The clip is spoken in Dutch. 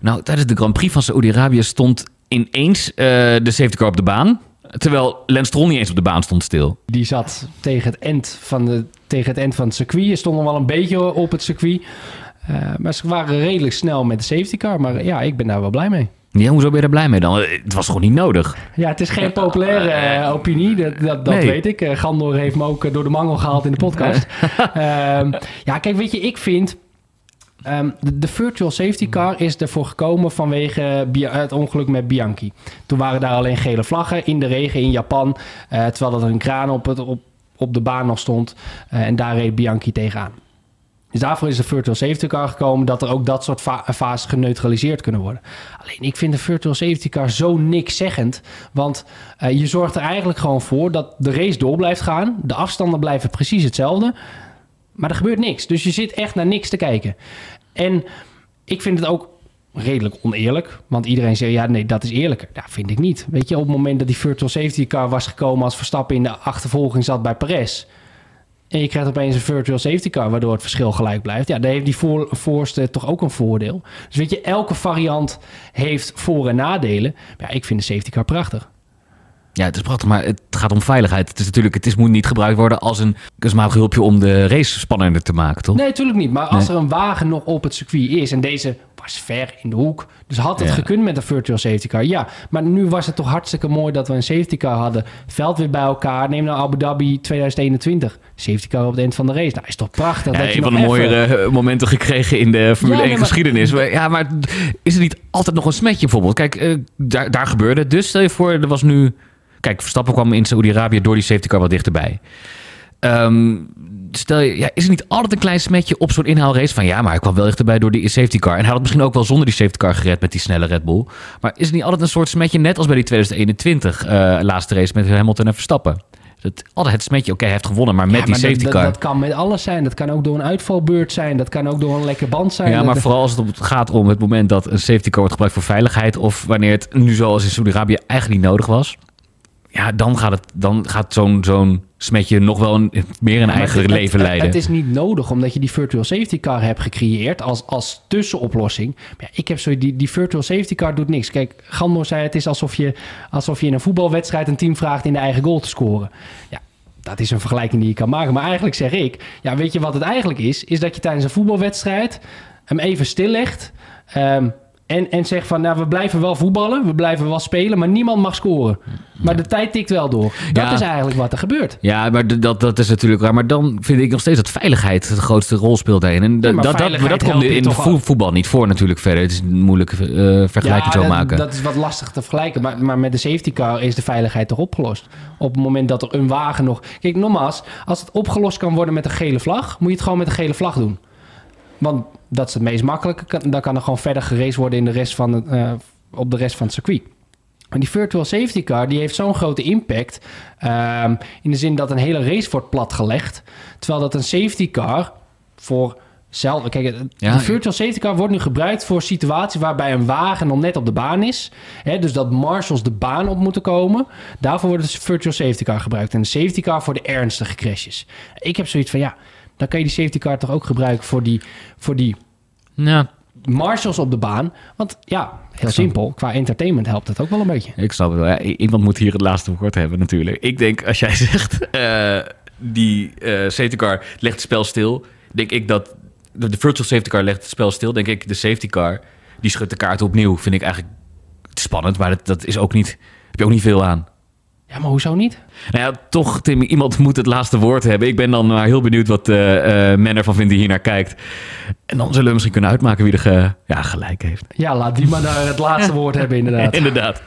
Nou, tijdens de Grand Prix van Saoedi-Arabië stond ineens eh, de safety car op de baan. Terwijl Lance Stroll niet eens op de baan stond stil. Die zat tegen het eind van, de, tegen het, eind van het circuit. Je stond nog wel een beetje op het circuit. Uh, maar ze waren redelijk snel met de safety car. Maar ja, ik ben daar wel blij mee. Ja, hoezo ben je er blij mee dan? Het was gewoon niet nodig. Ja, het is geen populaire uh, opinie, dat, dat, dat nee. weet ik. Uh, Gandor heeft me ook door de mangel gehaald in de podcast. uh, ja, kijk, weet je, ik vind... Um, de, virtual safety car is ervoor gekomen vanwege het ongeluk met Bianchi. Toen waren daar alleen gele vlaggen in de regen in Japan. terwijl er een kraan op, op, op de baan nog stond. en daar reed Bianchi tegenaan. Dus daarvoor is de virtual safety car gekomen... dat er ook dat soort fa fases geneutraliseerd kunnen worden. Alleen ik vind de virtual safety car zo niks zeggend. Want uh, je zorgt er eigenlijk gewoon voor dat de race door blijft gaan. De afstanden blijven precies hetzelfde. Maar er gebeurt niks. Dus je zit echt naar niks te kijken. En ik vind het ook redelijk oneerlijk. Want iedereen zegt, ja, nee, dat is eerlijker. Ja, vind ik niet. Weet je, op het moment dat die virtual safety car was gekomen... als Verstappen in de achtervolging zat bij Perez... En je krijgt opeens een virtual safety car, waardoor het verschil gelijk blijft. Ja, daar heeft die voor, voorste toch ook een voordeel. Dus weet je, elke variant heeft voor- en nadelen. Ja, ik vind de safety car prachtig. Ja, het is prachtig, maar het gaat om veiligheid. Het is natuurlijk, het is, moet niet gebruikt worden als een kunstmatig hulpje om de race spannender te maken, toch? Nee, natuurlijk niet. Maar als nee. er een wagen nog op het circuit is en deze was ver in de hoek, dus had het ja. gekund met een virtual safety car. Ja, maar nu was het toch hartstikke mooi dat we een safety car hadden. Veld weer bij elkaar. Neem nou Abu Dhabi 2021. Safety car op het eind van de race. Nou, is toch prachtig. Ja, dat je een van de mooiere even- momenten gekregen in de Formule Ja, 1 nee, maar- geschiedenis. Maar, ja, maar is er niet altijd nog een smetje bijvoorbeeld? Kijk, eh, daar, daar gebeurde het. Dus stel je voor, er was nu... Kijk, Verstappen kwam in Saoedi-Arabië door die safety car wat dichterbij. Ehm, stel je, ja, is er niet altijd een klein smetje op zo'n inhaalrace van ja, maar hij kwam wel dichterbij door die safety car. En hij had het misschien ook wel zonder die safety car gered met die snelle Red Bull. Maar is er niet altijd een soort smetje, net als bij die 2021 eh, laatste race met Hamilton en Verstappen? Dat, altijd het smetje, oké, hij heeft gewonnen, maar met Ja, die safety dat, car. Dat, dat kan met alles zijn. Dat kan ook door een uitvalbeurt zijn. Dat kan ook door een lekker band zijn. Ja, maar vooral als het gaat om het moment dat een safety car wordt gebruikt voor veiligheid. Of wanneer het nu zoals in Saudi-Arabië eigenlijk niet nodig was. Ja, dan gaat, het, dan gaat zo'n zo'n smetje nog wel een, meer een eigen het- leven het, leiden. Het is niet nodig omdat je die virtual safety car hebt gecreëerd als, als tussenoplossing. Maar ja, ik heb zo die, die virtual safety car doet niks. Kijk, Gandor zei het is alsof je, alsof je in een voetbalwedstrijd een team vraagt in de eigen goal te scoren. Ja, dat is een vergelijking die je kan maken. Maar eigenlijk zeg ik, ja, weet je wat het eigenlijk is? Is dat je tijdens een voetbalwedstrijd hem even stillegt. ehm, en, en zegt van, nou, we blijven wel voetballen, we blijven wel spelen, maar niemand mag scoren. Maar de tijd tikt wel door. Dat Ja. is eigenlijk wat er gebeurt. Ja, maar dat, dat is natuurlijk waar. Maar dan vind ik nog steeds dat veiligheid de grootste rol speelt daarin. En Ja, maar dat, dat, dat komt in vo- wel. voetbal niet voor natuurlijk verder. Het is een moeilijke eh, vergelijking zo dat, maken. Dat is wat lastig te vergelijken. Maar, maar met de safety car is de veiligheid toch opgelost. Op het moment dat er een wagen nog... Kijk, nogmaals, als het opgelost kan worden met een gele vlag... moet je het gewoon met een gele vlag doen. Want dat is het meest makkelijke. Dan kan er gewoon verder geraced worden in de rest van het, eh, op de rest van het circuit. Maar die virtual safety car die heeft zo'n grote impact. ehm, in de zin dat een hele race wordt platgelegd. Terwijl dat een safety car voor zelf. Kijk, Ja, de virtual safety car wordt nu gebruikt voor situaties waarbij een wagen nog net op de baan is. Hè, dus dat marshals de baan op moeten komen. Daarvoor wordt de virtual safety car gebruikt. En de safety car voor de ernstige crashes. Ik heb zoiets van ja, dan kan je die safety car toch ook gebruiken voor die, voor die Ja, marshals op de baan. Want ja, heel simpel. Qua entertainment helpt het ook wel een beetje. ik snap het wel. Ja, iemand moet hier het laatste woord hebben natuurlijk. Ik denk, als jij zegt, eh, die eh safety car legt het spel stil. Denk ik dat de, de virtual safety car legt het spel stil. Denk ik, de safety car, die schudt de kaart opnieuw. Vind ik eigenlijk spannend, maar dat, dat is ook niet, heb je ook niet veel aan. Ja, maar hoezo niet? Nou ja, toch, Tim, iemand moet het laatste woord hebben. Ik ben dan maar heel benieuwd wat eh eh men ervan vindt die hier naar kijkt. En dan zullen we misschien kunnen uitmaken wie er ge- ja, gelijk heeft. Ja, laat die maar daar het laatste woord hebben inderdaad. Inderdaad.